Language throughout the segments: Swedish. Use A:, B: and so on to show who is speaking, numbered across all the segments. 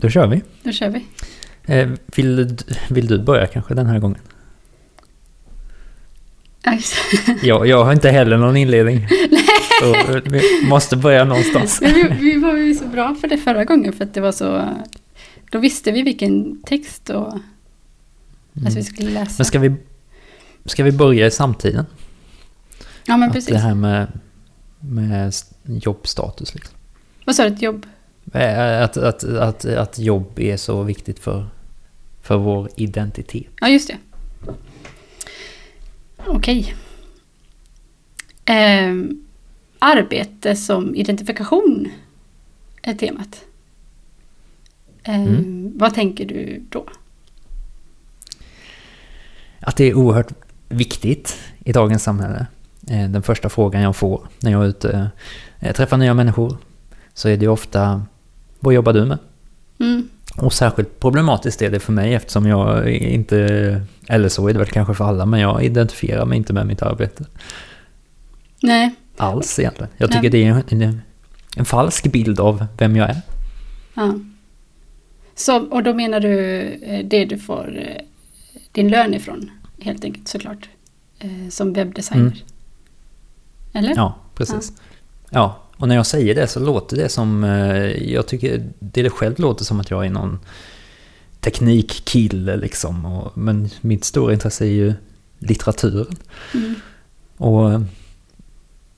A: Då kör vi.
B: Då kör vi.
A: Eh, vill, vill du börja kanske den här gången? Jag, jag har inte heller någon inledning. Så vi måste börja någonstans.
B: Vi, vi var ju så bra för det förra gången för att det var så... Då visste vi vilken text och... Alltså vi skulle läsa.
A: Men ska vi, ska vi börja i samtiden?
B: ja men
A: Att
B: precis.
A: det här med, med jobbstatus liksom.
B: Vad sa du? Ett jobb?
A: Eh, Att, att, att, att jobb är så viktigt för, för vår identitet.
B: Ja, just det. Okej. Ehm, arbete som identifikation är temat. Ehm,
A: Mm.
B: Vad tänker du då?
A: Att det är oerhört viktigt i dagens samhälle. Eh, Den första frågan jag får när jag är ute eh, träffar nya människor så är det ju ofta Vad jobbar du med?
B: Mm.
A: Och särskilt problematiskt är det för mig eftersom jag inte, eller så är det väl kanske för alla, men jag identifierar mig inte med mitt arbete
B: Nej.
A: alls egentligen. Jag tycker
B: Nej.
A: det är en, en falsk bild av vem jag är.
B: Ja. Så, och då menar du eh, det du får eh, din lön ifrån helt enkelt såklart. Eh, Som webbdesigner.
A: Mm.
B: Eller?
A: Ja, precis. Ja, och när jag säger det så låter det som, eh, jag tycker det själv låter som att jag är någon teknikkille liksom. Och, men mitt stora intresse är ju litteraturen.
B: Mm.
A: Och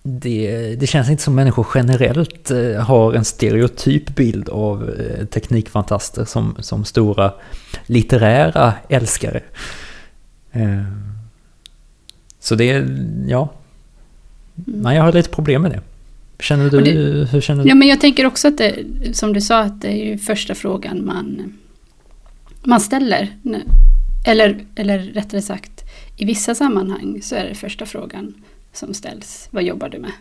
A: det, det känns inte som människor generellt eh, har en stereotyp bild av eh, teknikfantaster som, som stora litterära älskare. Eh, Så det, ja. Nej, jag har lite problem med det. Känner du,
B: det-
A: hur känner du?
B: Ja, men jag tänker också att det, som du sa, att det är ju första frågan man, man ställer. Eller, eller rättare sagt, i vissa sammanhang så är det första frågan som ställs. Vad jobbar du med?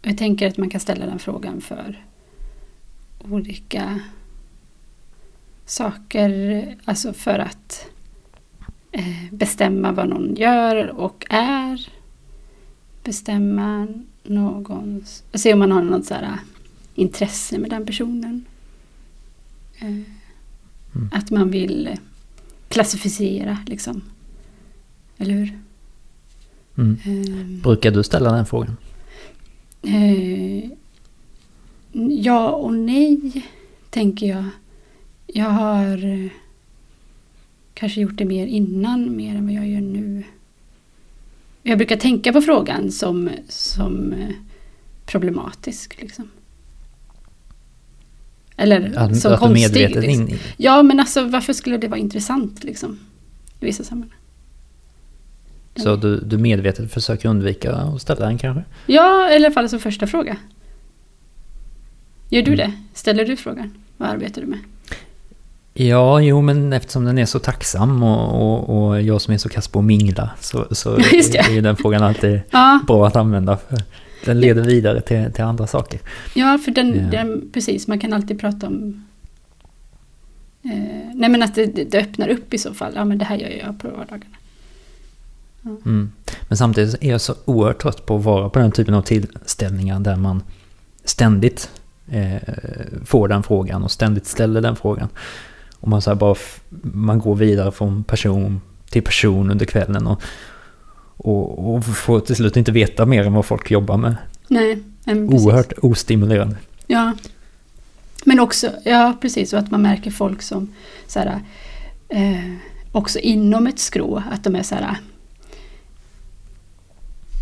B: Och jag tänker att man kan ställa den frågan för olika saker. Alltså för att eh, bestämma vad någon gör och är. Bestämma någons... Se om man har något så här äh, intresse med den personen. Eh,
A: Mm.
B: Att man vill eh, klassificera liksom. Eller hur?
A: Mm.
B: Ehm,
A: Brukar du ställa den frågan?
B: Eh, ja och nej, tänker jag. Jag har eh, kanske gjort det mer innan, mer än vad jag gör nu. Jag brukar tänka på frågan som, som eh, problematisk. Liksom. Eller
A: Att,
B: som
A: att
B: konstig.
A: medvetet
B: liksom.
A: in,
B: Ja, men alltså varför skulle det vara intressant liksom? I vissa sammanhang.
A: Så du, du medvetet försöker undvika att ställa den kanske?
B: Ja, eller i alla fall som första fråga. Gör du
A: Mm.
B: det? Ställer du frågan? Vad arbetar du med?
A: Ja, jo men eftersom den är så tacksam och, och, och jag som är så kass på att mingla så, så är ju den frågan alltid
B: Ja,
A: bra att använda. För den leder vidare till, till andra saker.
B: ja för den,
A: Ja.
B: den, precis, man kan alltid prata om eh, Nej men att det, det öppnar upp i så fall. Ja men det här gör jag på vardagarna.
A: Mm. Men samtidigt är jag så oerhört trött på att vara på den typen av tillställningar där man ständigt eh, får den frågan och ständigt ställer den frågan. Och man, så bara, man går vidare från person till person under kvällen och, och, och får till slut inte veta mer än vad folk jobbar med.
B: Nej, men precis.
A: Oerhört ostimulerande.
B: Ja. Men också, ja precis, och att man märker folk som så här, eh, också inom ett skrå, att de är så här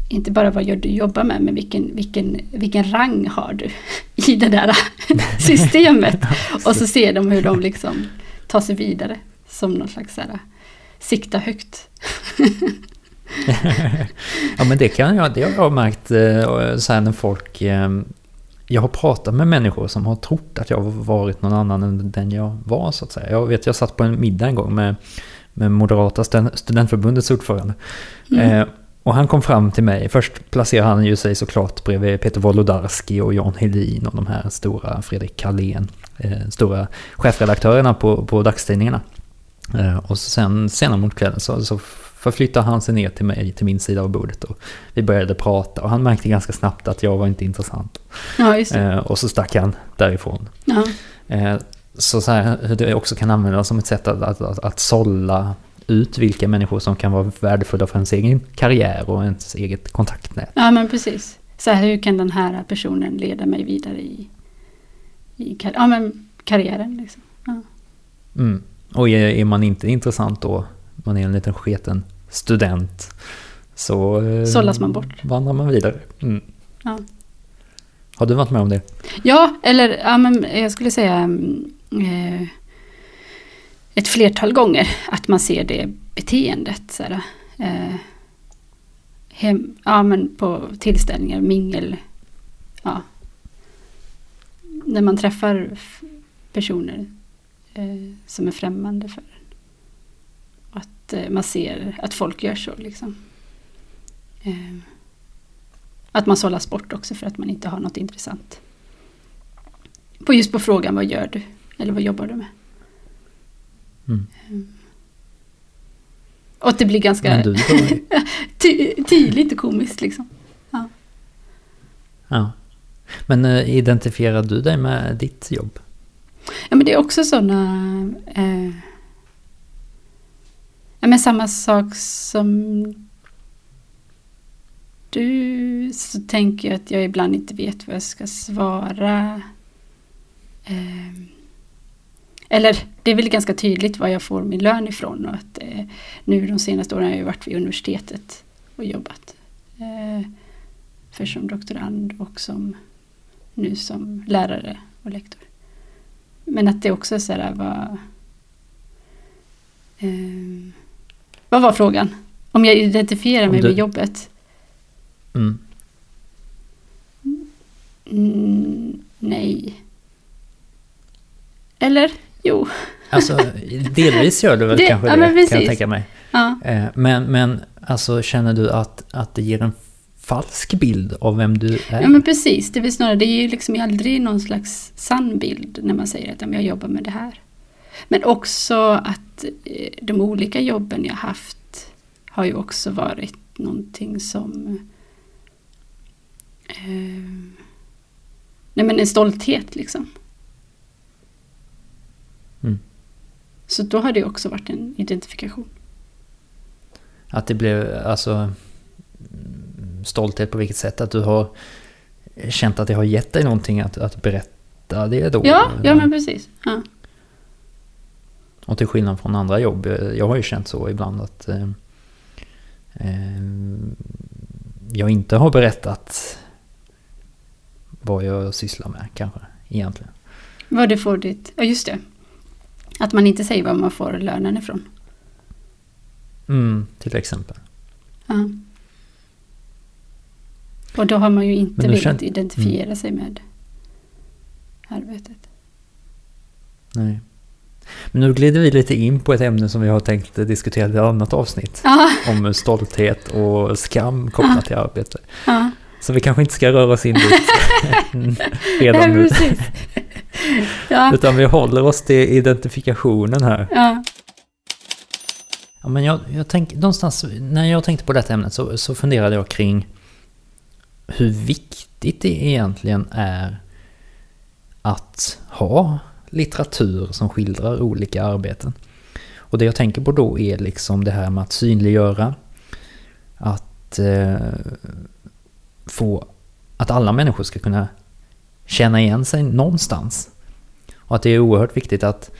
B: inte bara vad gör du jobbar med, men vilken, vilken, vilken rang har du i det där systemet. och så ser de hur de liksom tar sig vidare som någon slags så här, sikta högt.
A: ja men det kan jag, det har jag märkt eh, så här när folk... eh, Jag har pratat med människor som har trott att jag har varit någon annan än den jag var så att säga. Jag vet, jag satt på en middag en gång med, med Moderata studentförbundets ordförande.
B: Mm.
A: Och han kom fram till mig, först placerade han ju sig såklart bredvid Peter Wolodarski och Jan Helin och de här stora, Fredrik Karlén, eh, stora chefredaktörerna på, på dagstidningarna. Eh, och sen senare mot kvällen så, så förflyttade han sig ner till mig, till min sida av bordet och vi började prata och han märkte ganska snabbt att jag var inte intressant.
B: Ja.
A: Eh, och så stack han därifrån.
B: Ja.
A: Eh, så, så här, hur det också kan användas som ett sätt att, att, att, att sålla ut vilka människor som kan vara värdefulla för ens egen karriär och ens eget kontaktnät.
B: Ja men precis. Så här, hur kan den här personen leda mig vidare i, i kar ja, men karriären? Liksom. Ja.
A: Mm. Och är, är, man inte intressant då, man är en liten sketen student, så eh,
B: sållas man bort.
A: vandrar man vidare. Mm.
B: Ja.
A: Har du varit med om det?
B: Ja, eller ja, men jag skulle säga mm, eh, ett flertal gånger att man ser det beteendet. Så här, eh, hem, ja, men på tillställningar, mingel. Ja. När man träffar personer eh, som är främmande för en. Att eh, man ser att folk gör så. Liksom. Eh, att man sållas bort också för att man inte har något intressant. På just på frågan vad gör du? Eller vad jobbar du med?
A: Mm.
B: Och det blir ganska
A: du
B: ty, tydligt och komiskt liksom. Ja.
A: Ja. Men eh, identifierar du dig med ditt jobb?
B: ja men det är också sådana... Eh, ja men samma sak som du så tänker jag att jag ibland inte vet vad jag ska svara. Eh, eller det är väl ganska tydligt var jag får min lön ifrån och att eh, nu de senaste åren har jag varit vid universitetet och jobbat. Eh, för som doktorand och som nu som lärare och lektor. Men att det också är så här vad... Eh, vad var frågan? Om jag identifierar mig
A: du-
B: med jobbet?
A: Mm.
B: Mm, nej. Eller? Jo.
A: Alltså, delvis gör du väl
B: Det-
A: kanske
B: ja,
A: det,
B: men
A: kan jag
B: precis.
A: tänka mig.
B: Ja.
A: Eh, Men, men alltså, känner du att, att det ger en falsk bild av vem du är?
B: ja men precis, det är snarare, det är ju liksom aldrig någon slags sann bild när man säger att jag jobbar med det här. Men också att eh, de olika jobben jag haft har ju också varit någonting som eh, Nej men en stolthet liksom. Så då har det också varit en identifikation.
A: Att det blev alltså stolthet på vilket sätt? Att du har känt att det har gett dig någonting att, att berätta det då?
B: Ja, ja men precis. Ja.
A: Och till skillnad från andra jobb, jag har ju känt så ibland att eh, eh, jag inte har berättat vad jag sysslar med kanske egentligen.
B: Vad det får ditt... Ja just det. Att man inte säger var man får lönen ifrån.
A: Mm, till exempel.
B: Ja. Och då har man ju inte velat
A: känner-
B: identifiera sig med arbetet.
A: Nej. Men nu glider vi lite in på ett ämne som vi har tänkt diskutera i ett annat avsnitt.
B: Ja,
A: Om stolthet och skam kopplat till arbete.
B: ja.
A: Så vi kanske inte ska röra oss in dit redan nu.
B: Ja,
A: Utan vi håller oss till identifikationen här.
B: ja,
A: Ja, men jag, jag tänk, någonstans, när jag tänkte på detta ämnet så, så funderade jag kring hur viktigt det egentligen är att ha litteratur som skildrar olika arbeten. Och det jag tänker på då är liksom det här med att synliggöra, att eh, få att alla människor ska kunna känna igen sig någonstans. Och att det är oerhört viktigt att,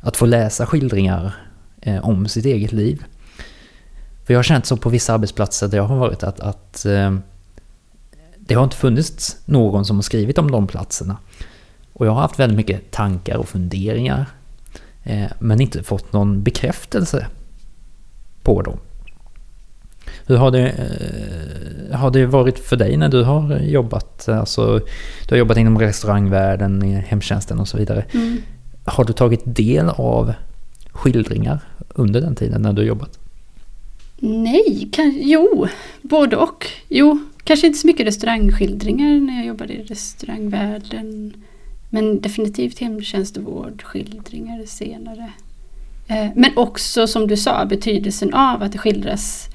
A: att få läsa skildringar eh, om sitt eget liv. För jag har känt så på vissa arbetsplatser där jag har varit att, att eh, det har inte funnits någon som har skrivit om de platserna. Och jag har haft väldigt mycket tankar och funderingar. Eh, men inte fått någon bekräftelse på dem. Hur har det, eh, har det varit för dig när du har jobbat? Alltså, du har jobbat inom restaurangvärlden, hemtjänsten och så vidare.
B: mm.
A: Har du tagit del av skildringar under den tiden när du har jobbat?
B: Nej, kan, jo, både och. Jo, kanske inte så mycket restaurangskildringar när jag jobbade i restaurangvärlden. Men definitivt hemtjänst och vårdskildringar senare. Eh, Men också som du sa, betydelsen av att det skildras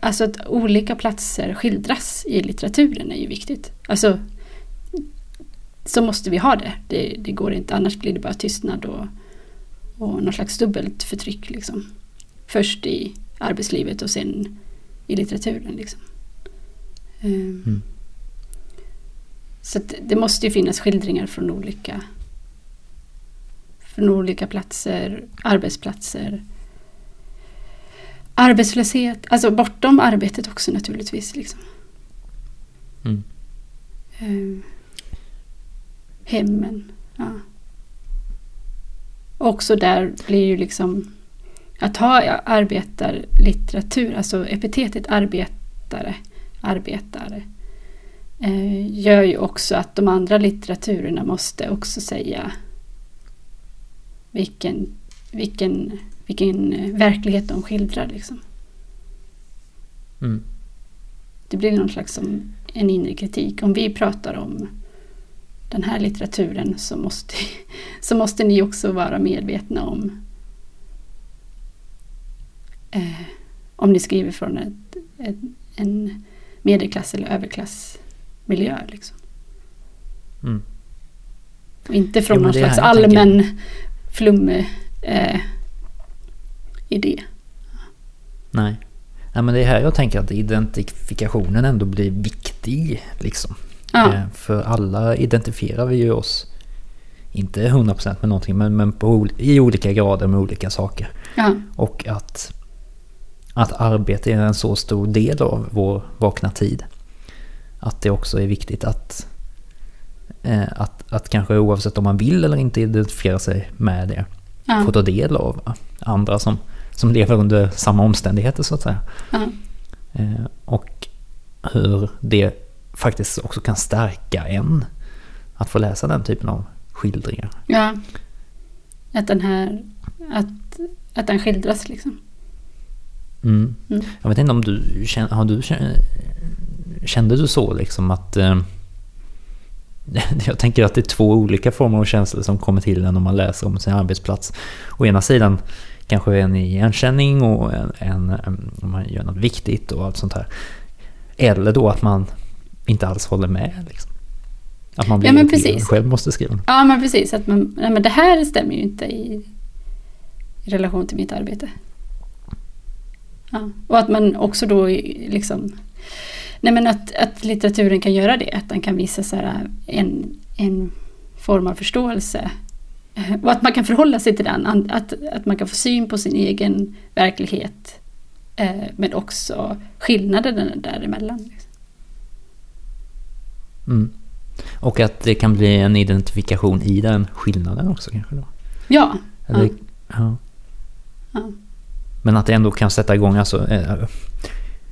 B: Alltså att olika platser skildras i litteraturen är ju viktigt. Alltså så måste vi ha det. det. Det går inte, annars blir det bara tystnad och, och någon slags dubbelt förtryck. Liksom. Först i arbetslivet och sen i litteraturen. Liksom. Ehm,
A: Mm.
B: Så det måste ju finnas skildringar från olika, från olika platser, arbetsplatser. Arbetslöshet, alltså bortom arbetet också naturligtvis. Liksom.
A: Mm.
B: Ehm, hemmen. Ja. Också där blir ju liksom att ha arbetarlitteratur, alltså epitetet arbetare, arbetare, eh, gör ju också att de andra litteraturerna måste också säga vilken, vilken, vilken eh, verklighet de skildrar. Liksom.
A: Mm.
B: Det blir någon slags som en inre kritik. Om vi pratar om den här litteraturen så måste, så måste ni också vara medvetna om eh, om ni skriver från ett, ett, en medelklass eller överklassmiljö. Liksom.
A: Mm.
B: Och inte från
A: men
B: någon slags
A: jag tänker-
B: allmän flummig idé.
A: Nej. Nej, men det är här jag tänker att identifikationen ändå blir viktig. Liksom.
B: Ja,
A: Eh, För alla identifierar vi ju oss, inte 100% med någonting, men, men på, i olika grader med olika saker.
B: ja,
A: Och att, att arbete är en så stor del av vår vakna tid. Att det också är viktigt att, eh, att, att kanske oavsett om man vill eller inte identifiera sig med det,
B: ja,
A: få ta del av andra som, som lever under samma omständigheter så att säga.
B: ja,
A: Eh, Och hur det faktiskt också kan stärka en att få läsa den typen av skildringar.
B: ja. Att den här, att, att den skildras liksom.
A: Mm.
B: Mm.
A: Jag vet inte om du har du kände du så liksom att eh, jag tänker att det är två olika former av känslor som kommer till en om man läser om sin arbetsplats. Å ena sidan kanske en igenkänning och en, en, en, om man gör något viktigt och allt sånt här. Eller då att man inte alls håller med. Liksom. Att man blir
B: Ja, men precis.
A: själv måste skriva.
B: Ja men precis, att man, nej, men det här stämmer ju inte i, i relation till mitt arbete. Ja. Och att man också då liksom Nej men att, att litteraturen kan göra det, att den kan visa så här en, en form av förståelse. Och att man kan förhålla sig till den, att, att man kan få syn på sin egen verklighet. Eh, men också skillnaderna däremellan. Liksom.
A: Mm. Och att det kan bli en identifikation i den skillnaden också kanske då.
B: Ja,
A: Eller,
B: Ja.
A: ja.
B: ja,
A: Men att det ändå kan sätta igång alltså, eh,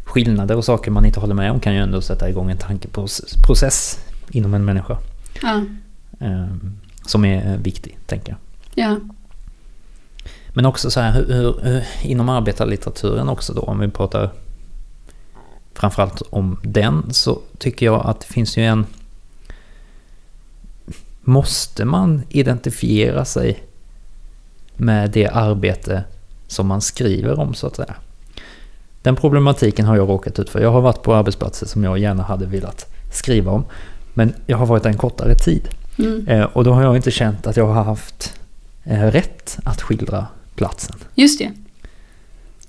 A: skillnader och saker man inte håller med om kan ju ändå sätta igång en tankeprocess inom en människa.
B: ja,
A: Eh, som är eh, viktig, tänker jag.
B: ja,
A: Men också så här, hur, hur, hur, inom arbetarlitteraturen också då, om vi pratar framförallt om den, så tycker jag att det finns ju en... Måste man identifiera sig med det arbete som man skriver om så att säga? Den problematiken har jag råkat ut för. Jag har varit på arbetsplatser som jag gärna hade velat skriva om. Men jag har varit där en kortare tid.
B: Mm.
A: Eh, och då har jag inte känt att jag har haft eh, rätt att skildra platsen.
B: just det.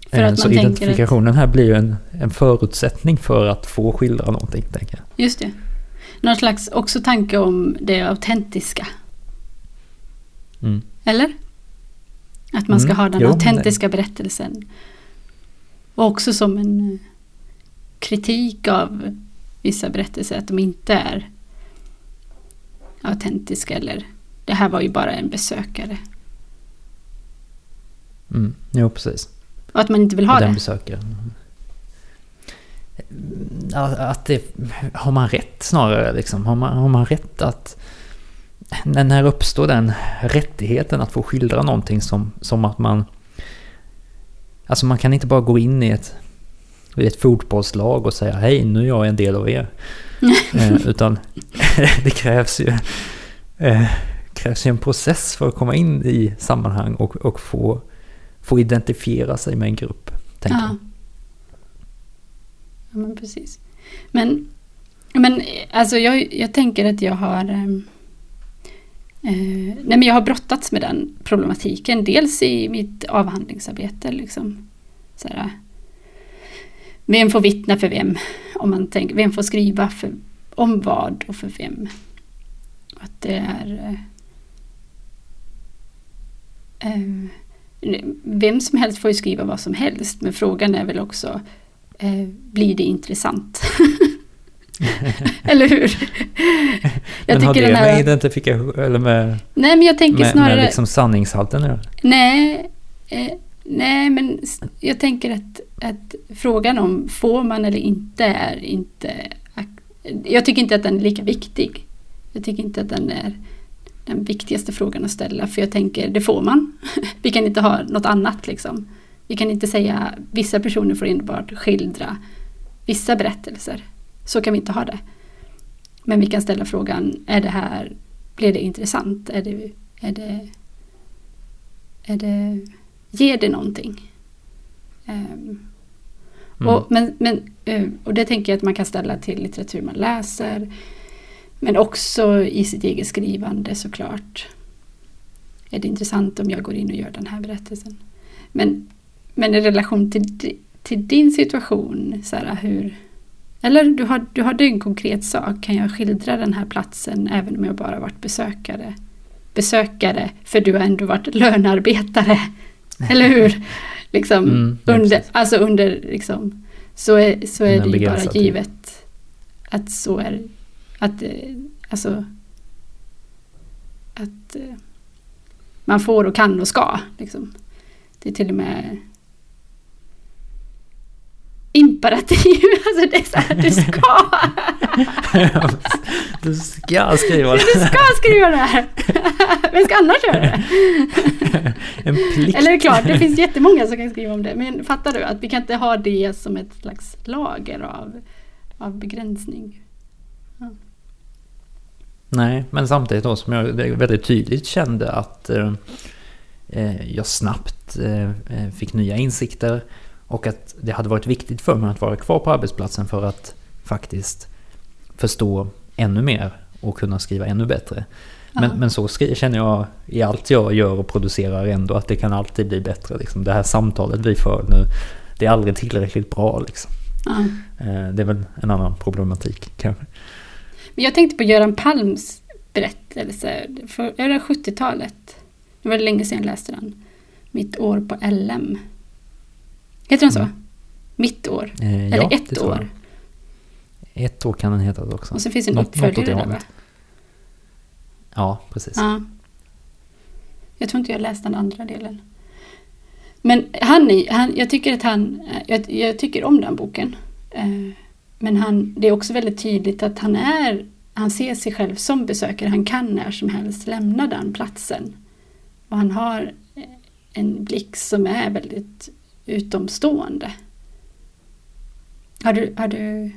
B: För
A: Eh,
B: att
A: så
B: man tänker att-
A: identifikationen här blir ju en, en förutsättning för att få skildra någonting, tänker jag.
B: Just det. Någon slags också tanke om det autentiska.
A: Mm.
B: Eller? Att man ska
A: Mm,
B: ha den
A: jo,
B: autentiska berättelsen. Och också som en kritik av vissa berättelser att de inte är autentiska eller det här var ju bara en besökare.
A: Mm. Jo, precis.
B: Och att man inte vill ha
A: den
B: det.
A: besökaren. Att det, har man rätt snarare liksom? Har man, har man rätt att... När, när uppstår den rättigheten att få skildra någonting som, som att man... Alltså man kan inte bara gå in i ett, i ett fotbollslag och säga hej nu är jag en del av er. Eh, utan det krävs ju, eh, krävs ju en process för att komma in i sammanhang och, och få, få identifiera sig med en grupp. Tänker
B: Ja. ja, men precis. Men, men alltså jag, jag tänker att jag har... ehm, Eh, nej men jag har brottats med den problematiken. Dels i mitt avhandlingsarbete. Liksom. Så här, vem får vittna för vem? Om man tänker, vem får skriva för, om vad och för vem? Att det är... Eh, eh, vem som helst får ju skriva vad som helst. Men frågan är väl också, eh, blir det intressant? Eller hur?
A: Jag men har det här... med identifikation eller med...
B: Nej, men jag tänker
A: med,
B: snarare...
A: Med liksom sanningshalten nu?
B: Nej, eh, nej, men jag tänker att, att frågan om får man eller inte är inte... Jag tycker inte att den är lika viktig. Jag tycker inte att den är den viktigaste frågan att ställa. För jag tänker, det får man. Vi kan inte ha något annat liksom. Vi kan inte säga vissa personer får enbart skildra vissa berättelser. Så kan vi inte ha det. Men vi kan ställa frågan, är det här, blir det intressant? Är det, är det, är det, ger det någonting? Um, mm. och, men, men, eh, och det tänker jag att man kan ställa till litteratur man läser. Men också i sitt eget skrivande såklart. Är det intressant om jag går in och gör den här berättelsen? Men, men i relation till, till din situation, Sara, hur, eller du, har, du hade en konkret sak. Kan jag skildra den här platsen även om jag bara varit besökare? Besökare, för du har ändå varit lönearbetare. Eller hur? Liksom, mm, under, alltså under liksom, så är, så är det ju bara givet att så är att eh, alltså att eh, man får och kan och ska. Liksom. Det är till och med imperativ. Alltså det är så här, du ska.
A: du ska skriva det.
B: Du ska skriva det här. Vem ska annars göra det?
A: En plikt.
B: Eller klart, det finns jättemånga som kan skriva om det. Men fattar du att vi kan inte ha det som ett slags lager av, av begränsning. Ja.
A: Nej, men samtidigt då som jag väldigt tydligt kände att eh, eh jag snabbt eh, eh, fick nya insikter och att det hade varit viktigt för mig att vara kvar på arbetsplatsen för att faktiskt förstå ännu mer och kunna skriva ännu bättre. Men, ja. men så känner jag i allt jag gör och producerar ändå att det kan alltid bli bättre. Liksom. Det här samtalet vi för nu, det är aldrig tillräckligt bra. Liksom. Ja. Eh, det är väl en annan problematik kanske.
B: Men jag tänkte på Göran Palms berättelse, för, är det 70-talet? Det var länge sedan jag läste den. Mitt år på LM. Heter den så? Mm. Mitt år? Eh, Eller ja, ett år?
A: Ett år kan den heta också.
B: Och så finns det en uppföljare där va?
A: Ja, precis.
B: Ja. Jag tror inte jag läst den andra delen. Men han, han jag tycker att han, jag, jag tycker om den boken. Eh, men han, det är också väldigt tydligt att han är, han ser sig själv som besökare. Han kan när som helst lämna den platsen. Och han har en blick som är väldigt utomstående. Har du... Har du.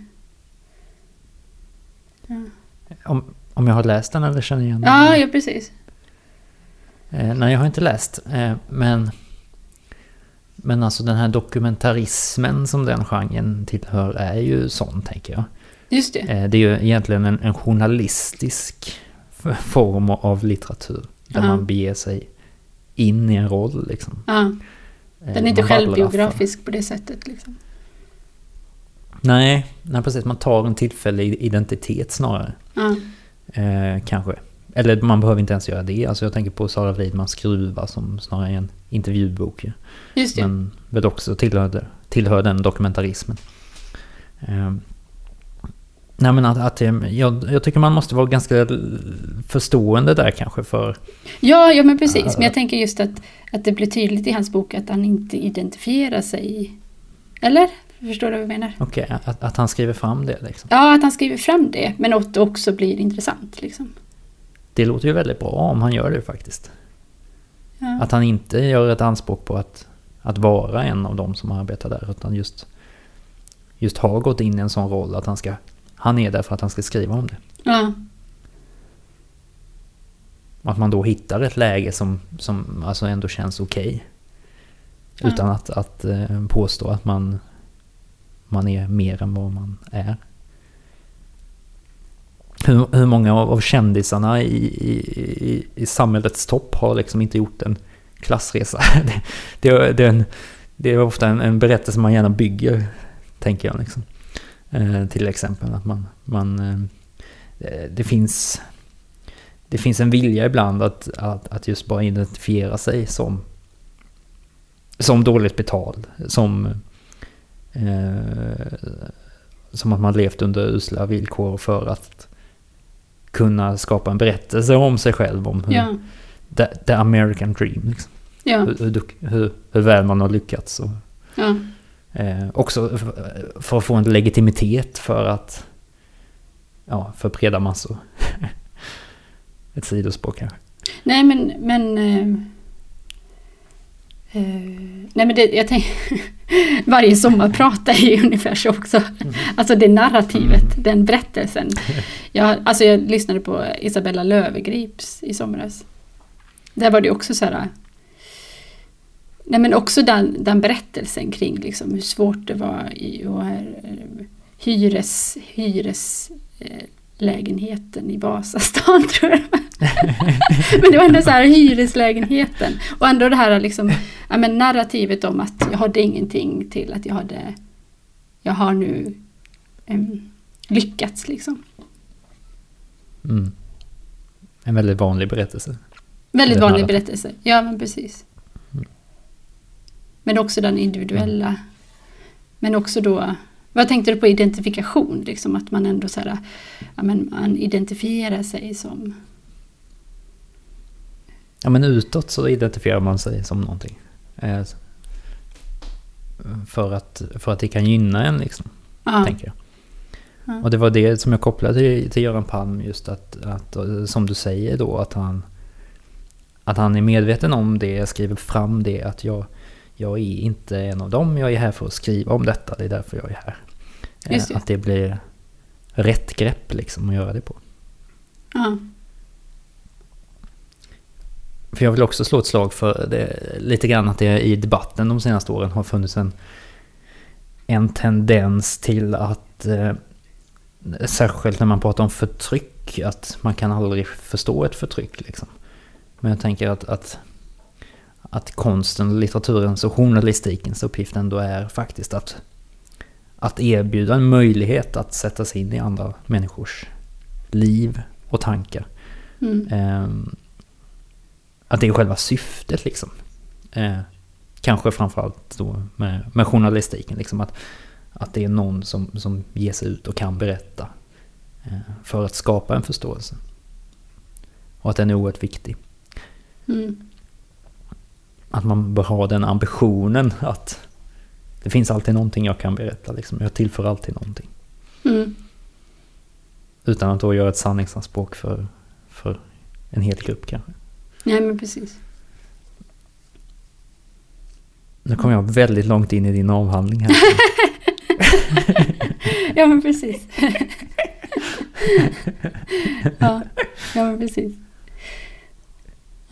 A: Om, om jag har läst den eller känner igen
B: den? Ja, ja precis.
A: Eh, nej, jag har inte läst. Eh, men, men alltså den här dokumentarismen som den genren tillhör är ju sån, tänker jag.
B: Just det.
A: Eh, det är ju egentligen en, en journalistisk form av litteratur. Där ja. man beger sig in i en roll liksom.
B: Ja. Den är eh, inte självbiografisk på det sättet. Liksom.
A: Nej, nej, precis. Man tar en tillfällig identitet snarare.
B: Ja.
A: Eh, kanske. Eller man behöver inte ens göra det. Alltså jag tänker på Sara Widmans Skruva som snarare är en intervjubok.
B: Just det.
A: Men väl också tillhör, tillhör den dokumentarismen. Eh, Nej men att, att jag, jag, tycker man måste vara ganska förstående där kanske för...
B: Ja, ja men precis. Men jag tänker just att, att det blir tydligt i hans bok att han inte identifierar sig. Eller? Förstår du vad jag menar?
A: Okej, okay, att, att han skriver fram det liksom.
B: Ja, att han skriver fram det. Men att det också blir intressant liksom.
A: Det låter ju väldigt bra om han gör det faktiskt. Ja. Att han inte gör ett anspråk på att, att vara en av dem som arbetar där. Utan just, just har gått in i en sån roll att han ska han är där för att han ska skriva om det.
B: Ja.
A: Att man då hittar ett läge som, som alltså ändå känns okej. Okay. Ja. Utan att, att eh, påstå att man, man är mer än vad man är. hur, hur många av, av kändisarna i, i, i, samhällets topp har liksom inte gjort en klassresa? Det, det, det, är, en, det är ofta en, en, berättelse man gärna bygger, tänker jag. Liksom. Eh, till exempel att man... man eh, det finns... Det finns en vilja ibland att, att, att just bara identifiera sig som som dåligt betald, som eh, som att man levt under usla villkor för att kunna skapa en berättelse om sig själv, om hur, ja. the, the, American dream. Liksom. Ja. Hur, hur, hur, väl man har lyckats. Och, ja. eh, också för, för, att få en legitimitet för att, ja, för breda massor. Ett sidospår kanske.
B: Nej men, men eh, nej men det, jag tänker, varje sommarprat är ju ungefär så också. Mm. Alltså det narrativet, mm. den berättelsen. Jag, alltså jag lyssnade på Isabella Lövegrips i somras. Där var det också så här... Nej men också den, den berättelsen kring liksom hur svårt det var i och här, hyres, hyres eh, lägenheten i Vasastan tror jag. men det var ändå så här hyreslägenheten. Och ändå det här liksom, ja, men narrativet om att jag hade ingenting till att jag hade, jag har nu um, lyckats liksom.
A: Mm. En väldigt vanlig berättelse.
B: Väldigt vanlig narrativ. berättelse, ja men precis. Mm. Men också den individuella. Men också då vad tänkte du på identifikation? Liksom att man ändå så här, ja, men man identifierar sig som...
A: Ja men utåt så identifierar man sig som någonting. Eh, för att, för att det kan gynna en liksom. Ja. Tänker jag. Ja. Och det var det som jag kopplade till, till Göran Palm just att, att, som du säger då, att han, att han är medveten om det, skriver fram det, att jag, jag är inte en av dem, jag är här för att skriva om detta, det är därför jag är här. Det. Att det blir rätt grepp liksom att göra det på. Ja. För jag vill också slå ett slag för det, lite grann att det i debatten de senaste åren har funnits en, en tendens till att eh, särskilt när man pratar om förtryck, att man kan aldrig förstå ett förtryck. Liksom. Men jag tänker att, att, att konsten, litteraturens och journalistikens uppgift ändå är faktiskt att att erbjuda en möjlighet att sätta sig in i andra människors liv och tankar. Mm. Eh, att det är själva syftet liksom. Eh, kanske framförallt då med, med journalistiken. Liksom att, att det är någon som, som ger sig ut och kan berätta. Eh, för att skapa en förståelse. Och att den är oerhört viktig. Mm. Att man bör ha den ambitionen att det finns alltid någonting jag kan berätta. Liksom. Jag tillför alltid någonting. Mm. Utan att då göra ett sanningsanspråk för, för en hel grupp kanske.
B: Nej men precis.
A: Nu kommer jag väldigt långt in i din avhandling här.
B: ja men precis. ja, ja men precis.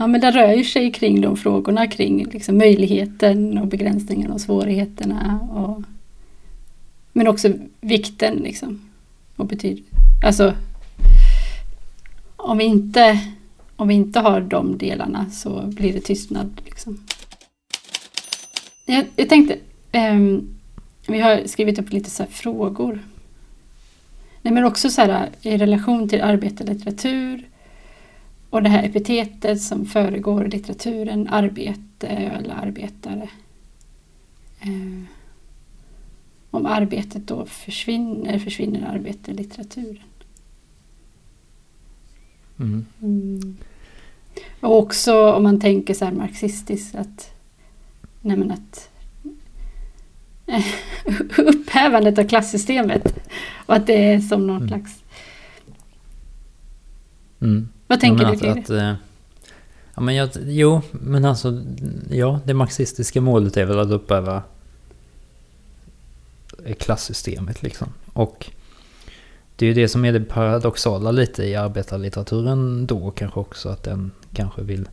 B: Ja, men det rör ju sig kring de frågorna kring liksom möjligheten och begränsningarna och svårigheterna. Och, men också vikten liksom. Och alltså, om vi, inte, om vi inte har de delarna så blir det tystnad. Liksom. Jag, jag tänkte, um, vi har skrivit upp lite så frågor. Nej, men också så här, i relation till arbete och litteratur och det här epitetet som föregår litteraturen, arbete eller arbetare. Eh, om arbetet då försvinner, försvinner arbete litteraturen. Mm. Mm. Och också om man tänker så här marxistiskt att, nej men att upphävandet av klassystemet och att det är som någon mm. slags
A: mm.
B: Vad tänker ja, du kring
A: att, det? Eh, ja, men jag, jo, men alltså, ja, det marxistiska målet är väl att upphäva klassystemet liksom. Och det är ju det som är det paradoxala lite i arbetarlitteraturen då kanske också, att den kanske vill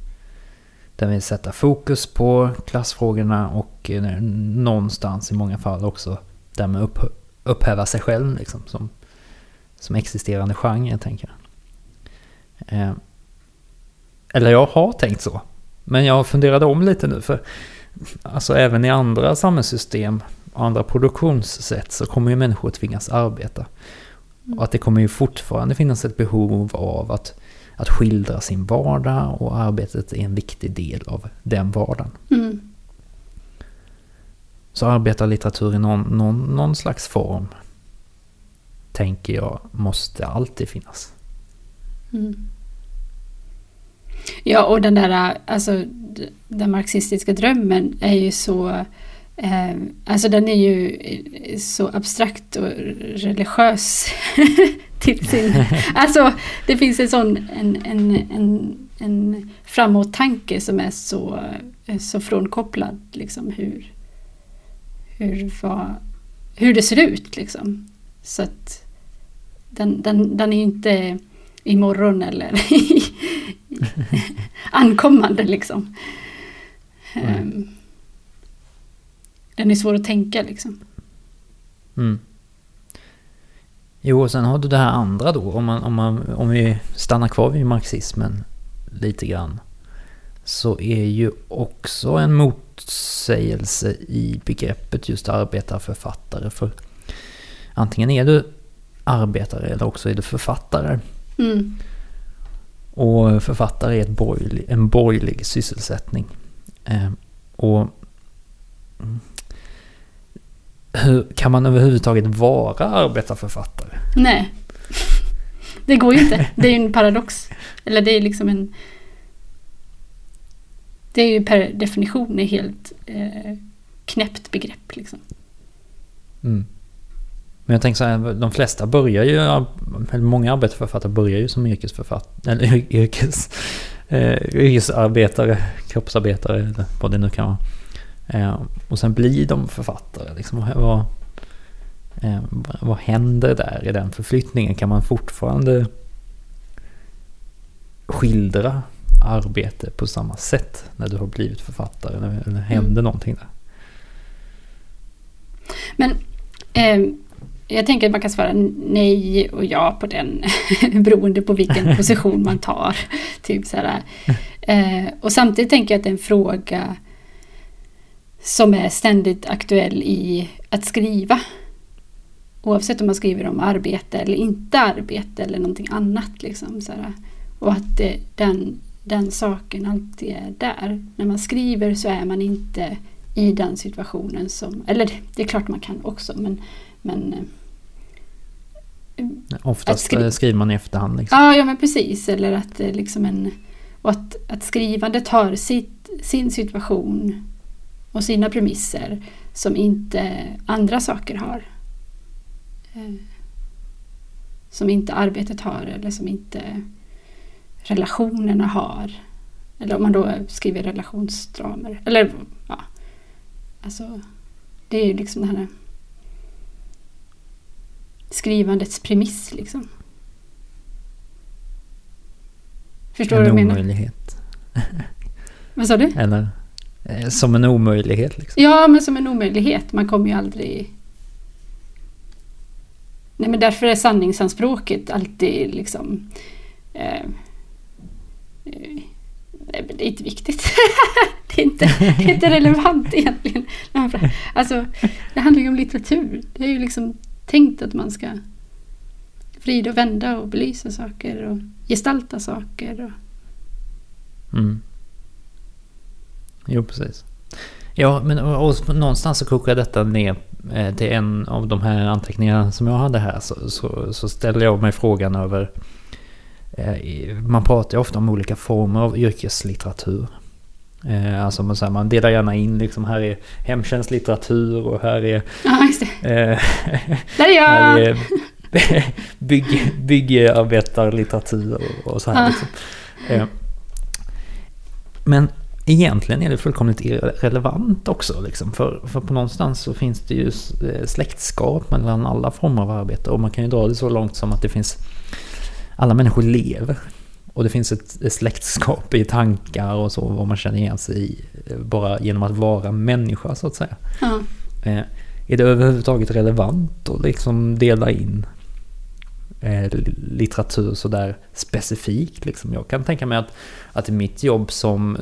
A: den vill sätta fokus på klassfrågorna och eh, någonstans i många fall också därmed upp, upphäva sig själv liksom, som, som existerande genre, tänker jag. Eh, eller jag har tänkt så. Men jag funderade om lite nu, för alltså även i andra samhällssystem och andra produktionssätt så kommer ju människor tvingas arbeta. Och att det kommer ju fortfarande finnas ett behov av att, att skildra sin vardag och arbetet är en viktig del av den vardagen.
B: Mm.
A: Så arbetarlitteratur i någon, någon, någon slags form tänker jag måste alltid finnas.
B: Mm. Ja, och den där alltså, den marxistiska drömmen är ju så eh, Alltså den är ju så abstrakt och religiös till sin... Alltså det finns en sån en, en, en, en framåt-tanke som är så, så frånkopplad liksom hur, hur, vad, hur det ser ut liksom. Så att den, den, den är inte imorgon eller ankommande liksom. Mm. Den är svår att tänka liksom.
A: Mm. Jo, och sen har du det här andra då, om, man, om, man, om vi stannar kvar vid marxismen lite grann. Så är ju också en motsägelse i begreppet just arbetarförfattare. För antingen är du arbetare eller också är du författare.
B: Mm.
A: Och författare är ett borgerlig, en borgerlig sysselsättning. Eh, och hur, kan man överhuvudtaget vara arbetarförfattare?
B: Nej. Det går ju inte. Det är ju en paradox. Eller det är liksom en... Det är ju per definition ett helt eh, knäppt begrepp liksom.
A: Mm. Men jag tänker så här, de flesta börjar ju, eller många arbetarförfattare börjar ju som yrkesförfattare, eller yrkes, eh, yrkesarbetare, kroppsarbetare eller vad det nu kan vara. Eh, och sen blir de författare. Liksom, vad, eh, vad händer där i den förflyttningen? Kan man fortfarande skildra arbete på samma sätt när du har blivit författare? Eller, eller händer mm. någonting där?
B: Men eh, jag tänker att man kan svara nej och ja på den beroende på vilken position man tar. Typ så eh, och samtidigt tänker jag att det är en fråga som är ständigt aktuell i att skriva. Oavsett om man skriver om arbete eller inte arbete eller någonting annat. Liksom, så. Och att det, den, den saken alltid är där. När man skriver så är man inte i den situationen som... Eller det är klart man kan också men... men
A: eh, Oftast skri skriver man i efterhand. Liksom.
B: Ja, ja, men precis. Eller att liksom en... Och att, att skrivandet har sitt, sin situation och sina premisser som inte andra saker har. Eh, som inte arbetet har eller som inte relationerna har. Eller om man då skriver relationsdramer. Eller ja. Alltså, det är ju liksom det här skrivandets premiss liksom. Förstår
A: du
B: vad
A: jag menar? En omöjlighet.
B: Vad sa du?
A: Eller Eh, som en omöjlighet liksom.
B: Ja, men som en omöjlighet. Man kommer ju aldrig... Nej, men därför är sanningsanspråket alltid liksom... Eh, eh, det är inte viktigt. det, är inte, det är inte relevant egentligen. Alltså, det handlar ju om litteratur. Det är ju liksom tänkt att man ska vrida och vända och belysa saker och gestalta saker. Och...
A: Mm. Jo, precis. Ja, men och, och någonstans så kokar detta ner eh, till en av de här anteckningarna som jag hade här. Så, så, så ställer jag mig frågan över... Eh, man pratar ju ofta om olika former av yrkeslitteratur. Eh, alltså man, här, man delar gärna in liksom här är hemtjänstlitteratur och här är...
B: Ja, just det. Eh, Där är jag! Här är
A: bygg, byggarbetarlitteratur och, och så här. Ja. Liksom. Eh, men egentligen är det fullkomligt irrelevant också. Liksom. För, för på någonstans så finns det ju eh, släktskap mellan alla former av arbete. Och man kan ju dra det så långt som att det finns... Alla människor lever. Och det finns ett, släktskap i tankar och så, vad man känner igen sig i. Eh, bara genom att vara människa så att säga.
B: Ja.
A: Eh, är det överhuvudtaget relevant att liksom dela in eh, litteratur sådär specifikt. Liksom. Jag kan tänka mig att, att i mitt jobb som,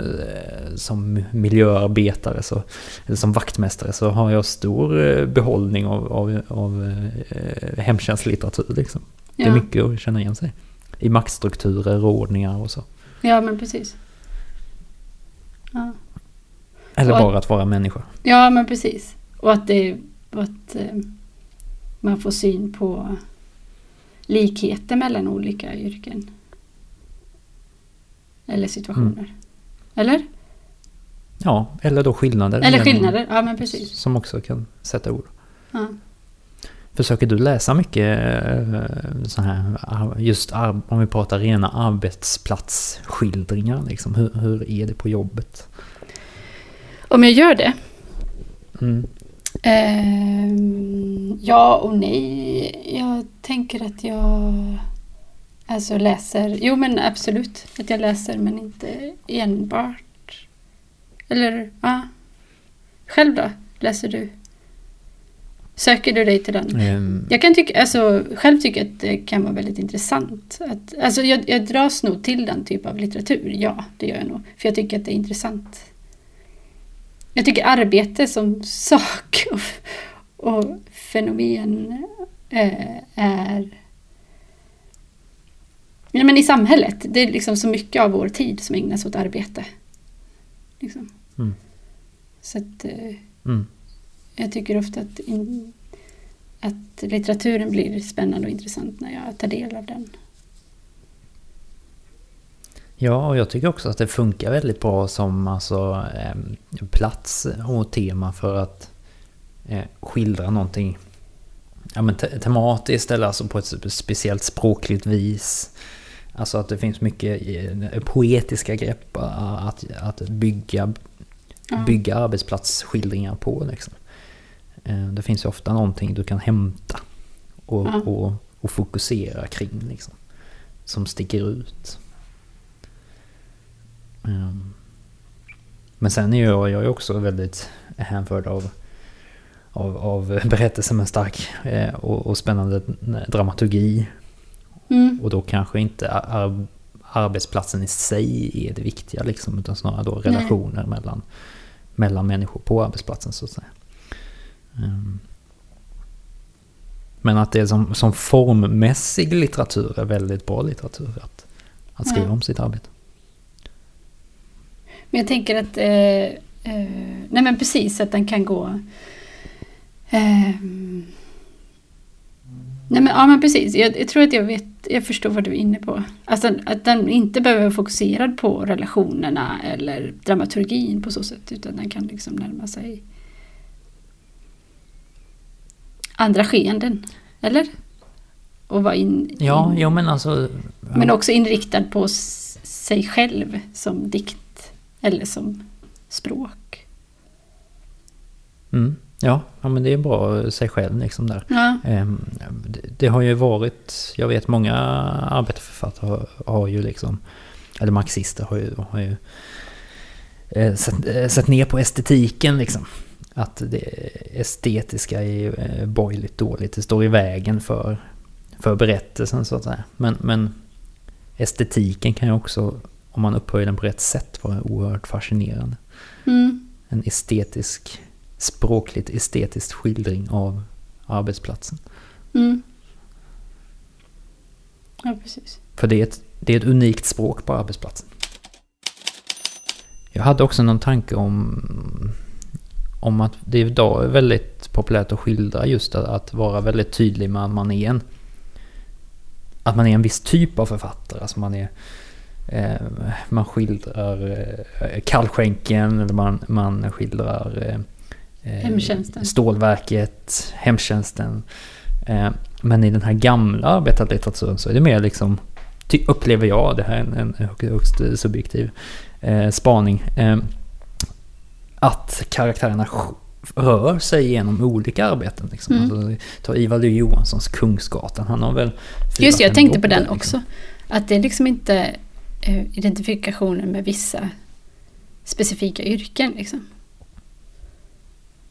A: som miljöarbetare, så, eller som vaktmästare, så har jag stor eh, behållning av, av, av hemtjänstlitteratur. Liksom. Ja. Det är mycket att känna igen sig i maktstrukturer, ordningar och så.
B: Ja, men precis. Ja.
A: Eller och bara att, att vara människa.
B: Ja, men precis. Och att, det, att eh, man får syn på likheter mellan olika yrken. Eller situationer. Mm. Eller?
A: Ja, eller då skillnader.
B: Eller skillnader, ja men precis.
A: Som också kan sätta ord. Ja. Försöker du läsa mycket eh, så här, just om vi pratar rena arbetsplatsskildringar? Liksom, hur, hur är det på jobbet?
B: Om jag gör det? Mm. Eh, ja och nej. Jag tänker att jag alltså läser. Jo men absolut att jag läser men inte enbart. Eller ja. Själv då? Läser du? Söker du dig till den? Mm. Jag kan tycka, alltså, själv tycker att det kan vara väldigt intressant. Att, alltså, jag, jag dras nog till den typ av litteratur, ja det gör jag nog. För jag tycker att det är intressant. Jag tycker arbete som sak och, och fenomen äh, är... Ja, men I samhället, det är liksom så mycket av vår tid som ägnas åt arbete. Liksom. Mm. Så att... Äh, mm. Jag tycker ofta att, in, att litteraturen blir spännande och intressant när jag tar del av den.
A: Ja, och jag tycker också att det funkar väldigt bra som alltså, eh, plats och tema för att eh, skildra någonting ja, men te tematiskt eller alltså på ett speciellt språkligt vis. Alltså att det finns mycket eh, poetiska grepp att, att bygga, bygga arbetsplatsskildringar på. Liksom. Eh, det finns ju ofta någonting du kan hämta och, ja. och, och fokusera kring. Liksom, som sticker ut. Ehm, men sen är jag, jag är också väldigt hänförd av, av, av berättelser med stark eh, och, och spännande dramaturgi. Mm. Och då kanske inte ar, arbetsplatsen i sig är det viktiga liksom, utan snarare då relationer mellan, mellan människor på arbetsplatsen så att säga. Ehm. Men att det är som, som formmässig litteratur är väldigt bra litteratur att, att skriva ja. om sitt arbete.
B: Men jag tänker att, eh, eh, nej men precis att den kan gå eh, Nej men, ja men precis, jag, jag, tror att jag vet, jag förstår vad du är inne på. Alltså att den inte behöver vara fokuserad på relationerna eller dramaturgin på så sätt. Utan den kan liksom närma sig andra skeenden. Eller? Och vara in, in,
A: ja, jo men alltså...
B: Ja. Men också inriktad på sig själv som dikt eller som språk.
A: Mm. Ja, ja, men det är bra sig själv liksom där. Ja. Ehm, det, det, har ju varit, jag vet många arbetarförfattare har, har ju liksom, eller marxister har ju, har ju eh, sett, eh, sett ner på estetiken liksom. Att det estetiska är eh, borgerligt dåligt, det står i vägen för, för berättelsen så att säga. Men, men estetiken kan ju också om man upphöjer den på rätt sätt var oerhört fascinerande. Mm. En estetisk, språkligt estetisk skildring av arbetsplatsen. Mm.
B: Ja, precis.
A: För det är, ett, det är ett unikt språk på arbetsplatsen. Jag hade också någon tanke om, om att det idag är väldigt populärt att skildra just att, att vara väldigt tydlig med att man är en att man är en viss typ av författare. Alltså man är Eh, man skildrar eh, kallskänken, eller man, man skildrar
B: eh, hemtjänsten.
A: stålverket, hemtjänsten. Men i den här gamla arbetarlitteraturen så är det mer liksom, upplever jag, det här är en, en högst subjektiv spaning, att karaktärerna rör sig genom olika arbeten. Liksom. Mm. Alltså, ta Ivar. Johanssons Kungsgatan, han har väl...
B: Just jag tänkte på den liksom. också. Att det är liksom inte Eh, identifikationer med vissa specifika yrken. Liksom.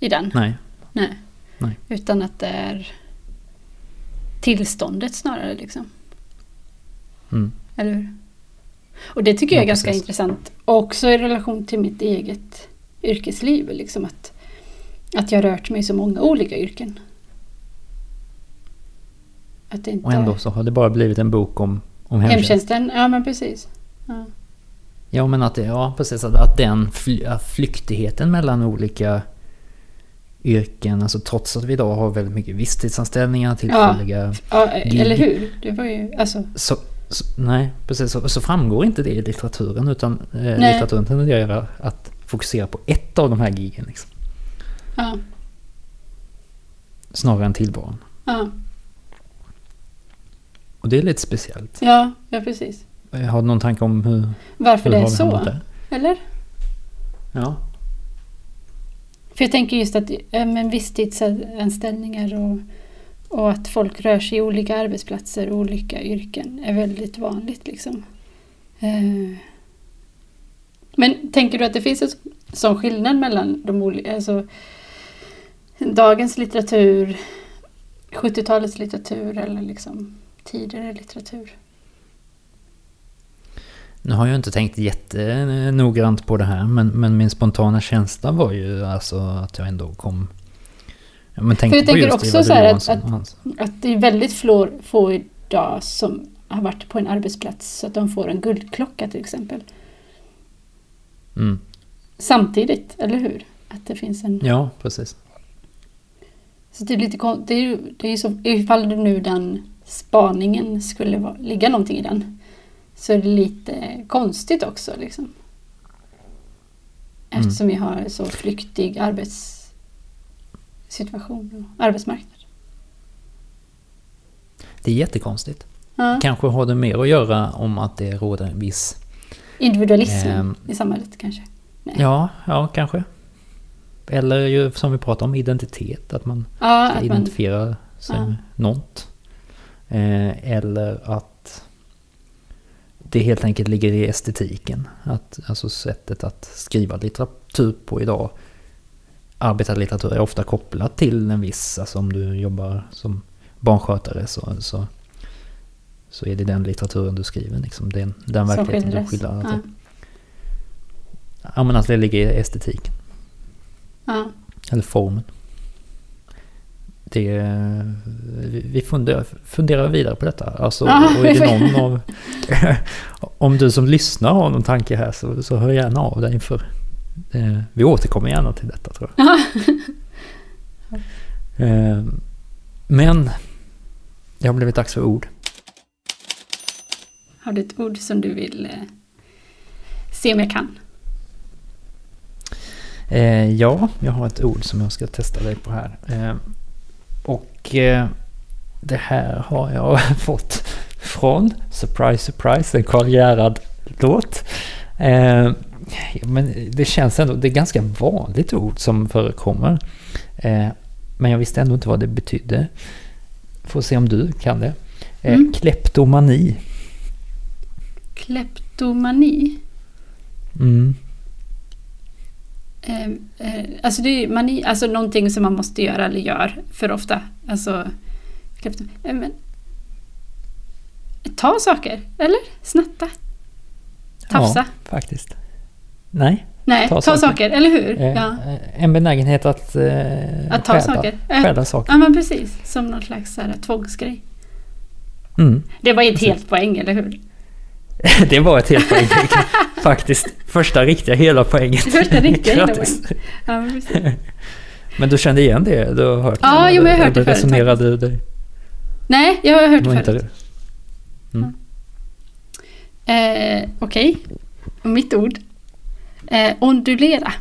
B: I den.
A: Nej.
B: Nej. Nej. Utan att det är tillståndet snarare liksom.
A: Mm.
B: Eller hur? Och det tycker jag är
A: Ja,
B: ganska intressant. Också i relation till mitt eget yrkesliv. Liksom att, att jag rört mig i så många olika yrken. Att det inte
A: Och ändå så har det bara blivit en bok om, om hemtjänst.
B: Hemtjänsten, ja men precis. Ja.
A: Ja men att ja precis, att, att den flyktigheten mellan olika yrken, alltså trots att vi idag har väldigt mycket visstidsanställningar, tillfälliga...
B: Ja,
A: Gig.
B: eller hur? Det var ju, alltså,
A: Så, så, nej, precis. Så, så framgår inte det i litteraturen utan eh, litteraturen tenderar att fokusera på ett av de här gigen. Liksom,
B: ja,
A: snarare än tillvaron.
B: ja,
A: Och det är lite speciellt.
B: ja, ja precis.
A: Har du någon tanke om hur,
B: Varför
A: hur
B: det är så?
A: där?
B: Eller?
A: Ja.
B: För jag tänker just att men visstidsanställningar och, och att folk rör sig i olika arbetsplatser och olika yrken är väldigt vanligt. Liksom. Eh, Men tänker du att det finns en sån skillnad mellan de olika, alltså dagens litteratur, 70-talets litteratur eller liksom tidigare litteratur?
A: Nu har jag inte tänkt jättenoggrant på det här men, men min spontana känsla var ju alltså att jag ändå kom... Ja, men tänkte
B: jag
A: på
B: tänker också så här att- att-
A: hans-
B: Att det är väldigt få, få idag som har varit på en arbetsplats så att de får en guldklocka till exempel.
A: Mm.
B: Samtidigt, eller hur? Att det finns en...
A: Ja, precis.
B: Så det är lite kon- det är ju det är ju så, ifall nu den spaningen skulle vara, ligga någonting i den så är det lite konstigt också liksom.
A: Mm.
B: Eftersom vi har så flyktig arbetssituation och arbetsmarknad.
A: Det är jättekonstigt.
B: Ja.
A: Kanske har det mer att göra om att det råder en viss...
B: Individualism
A: Ehm.
B: i samhället kanske. Nej.
A: Ja, ja kanske. Eller ju som vi pratade om, identitet. Att man
B: Ja,
A: ska
B: att man,
A: identifiera sig
B: Ja.
A: med något. Eh, eller att det helt enkelt ligger i estetiken. Att, alltså sättet att skriva litteratur på idag. Arbetarlitteratur är ofta kopplat till en viss, alltså om du jobbar som barnskötare så, så, så är det den litteraturen du skriver. Liksom. Den, den
B: som
A: verkligheten du skildrar.
B: Ja.
A: Ja. men att det ligger i estetiken.
B: Ja.
A: Eller formen. Det, vi funderar, funderar vidare på detta. Alltså,
B: Ja,
A: och är det någon av... om du som lyssnar har någon tanke här så, så hör gärna av dig inför... Eh, vi återkommer gärna till detta tror jag. Eh, men det har blivit dags för ord.
B: Har du ett ord som du vill eh, se om jag kan?
A: Eh, ja, jag har ett ord som jag ska testa dig på här. Eh, och eh, det här har jag fått från, surprise surprise, en Karl Gerhard-låt. Eh, men det känns ändå, det är ganska vanligt ord som förekommer. Eh, men jag visste ändå inte vad det betydde. Får se om du kan det.
B: Mm.
A: Kleptomani.
B: Kleptomani.
A: Mm.
B: Eh, eh, alltså det är mani, alltså någonting som man måste göra eller gör för ofta. Alltså, kleptom, eh, men, ta saker, eller? Snatta? Tafsa?
A: Ja, faktiskt. Nej.
B: Nej,
A: ta
B: ta,
A: saker.
B: saker. eller hur?
A: Eh,
B: ja.
A: eh, En benägenhet att, eh,
B: Att ta
A: stjäla-
B: saker.
A: Stjäla saker.
B: ja, men precis. Som någon slags så här, tvångsgrej.
A: Mm.
B: Det var ju ett helt poäng, eller hur?
A: Det var ett helt poäng. Faktiskt. Första riktiga hela poänget.
B: Första riktiga hela
A: Grattis.
B: Ja, men.
A: Men du kände igen det? Du har hört
B: Ja,
A: det?
B: jo, men jag har hört det förut
A: resonerade du dig?
B: Nej, jag har hört
A: Det inte
B: förut.
A: Mm.
B: Eh, Okej, Och mitt ord. Eh, ondulera.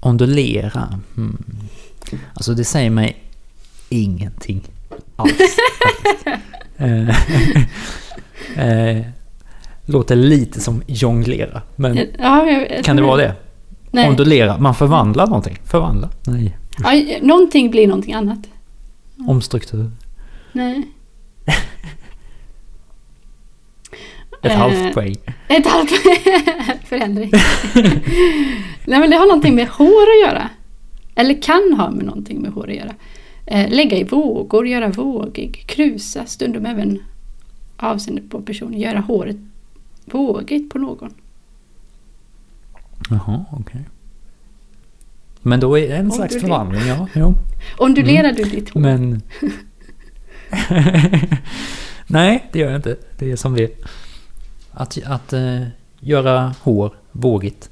A: Ondulera. Mm. Alltså det säger mig ingenting alls. Eh, eh, Låter lite som jonglera. Men
B: Ja, jag,
A: kan det vara det?
B: Nej.
A: Ondulera. Man förvandlar någonting. Förvandla. Nej.
B: Ja, någonting blir någonting annat.
A: Omstruktur.
B: Nej.
A: Ett
B: Eh,
A: halvt poäng.
B: Ett halvt förändring. Nej men det har någonting med hår att göra. Eller kan ha med någonting med hår att göra. Eh, lägga i vågor, göra vågig, krusa, stundom även avseende på personen, göra håret vågigt på någon.
A: Jaha, okej. Okay. Men då är det en slags förvandling, ja. Jo.
B: Ondulerar mm. du ditt hår?
A: Men... Nej, det gör jag inte. Det är som det Att, att uh, göra hår vågigt.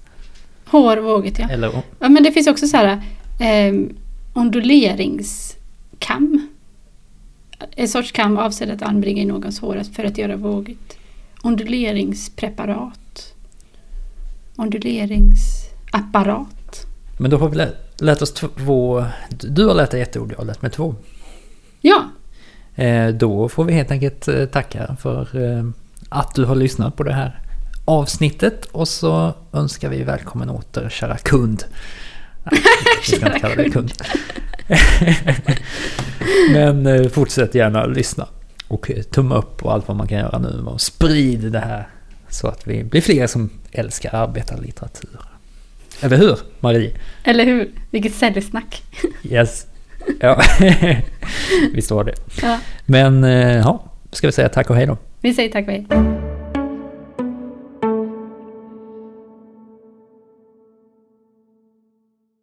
B: Hår vågigt, ja.
A: Eller,
B: ja men det finns också så här eh, onduleringskam. En sorts kam avsedd att anbringa i någons hår för att göra vågigt. Onduleringspreparat. Onduleringsapparat.
A: Men då har vi lä lärt oss två... Du har lärt dig ett ord, jag har lärt mig två.
B: Ja.
A: Eh, då får vi helt enkelt eh, tacka för eh, att du har lyssnat på det här avsnittet och så önskar vi välkommen åter kära kund. Nej, vi ska inte kalla dig kund. Men eh, fortsätt gärna lyssna. Och tumma upp och allt vad man kan göra nu. Och sprid det här. Så att vi blir fler som älskar arbetarlitteratur. Eller hur, Marie?
B: Eller hur? Vilket säljsnack.
A: Yes. Ja, visst var det. Ja. Men, eh, ja, ska vi säga tack och hej då?
B: Vi säger tack och hej.